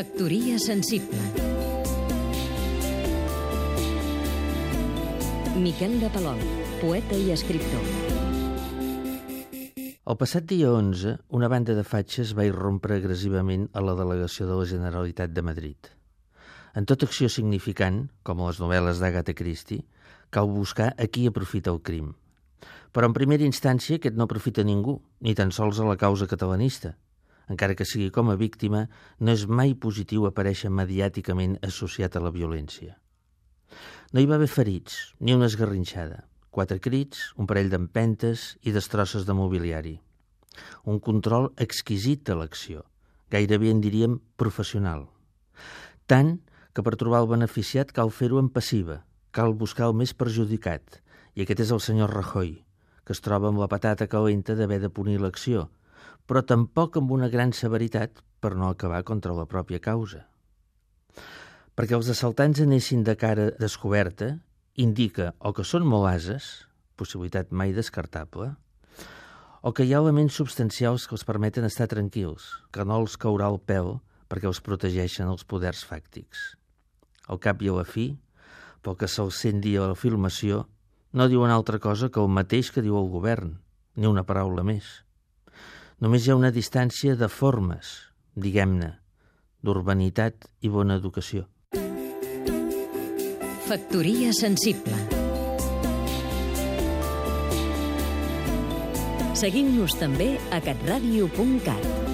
Factoria sensible Miquel de Palol, poeta i escriptor El passat dia 11, una banda de fatxes va irrompre agressivament a la delegació de la Generalitat de Madrid. En tota acció significant, com a les novel·les d'Agatha Christie, cal buscar a qui aprofita el crim. Però en primera instància aquest no aprofita ningú, ni tan sols a la causa catalanista, encara que sigui com a víctima, no és mai positiu aparèixer mediàticament associat a la violència. No hi va haver ferits, ni una esgarrinxada. Quatre crits, un parell d'empentes i destrosses de mobiliari. Un control exquisit de l'acció, gairebé en diríem professional. Tant que per trobar el beneficiat cal fer-ho en passiva, cal buscar el més perjudicat, i aquest és el senyor Rajoy, que es troba amb la patata calenta d'haver de punir l'acció, però tampoc amb una gran severitat per no acabar contra la pròpia causa. Perquè els assaltants anessin de cara descoberta indica o que són molt ases, possibilitat mai descartable, o que hi ha elements substancials que els permeten estar tranquils, que no els caurà el pèl perquè els protegeixen els poders fàctics. Al cap i a la fi, pel que se'ls sent dir a la filmació, no diuen altra cosa que el mateix que diu el govern, ni una paraula més. Només hi ha una distància de formes, diguem-ne, d'urbanitat i bona educació. Factoria sensible Seguim-nos també a catradio.cat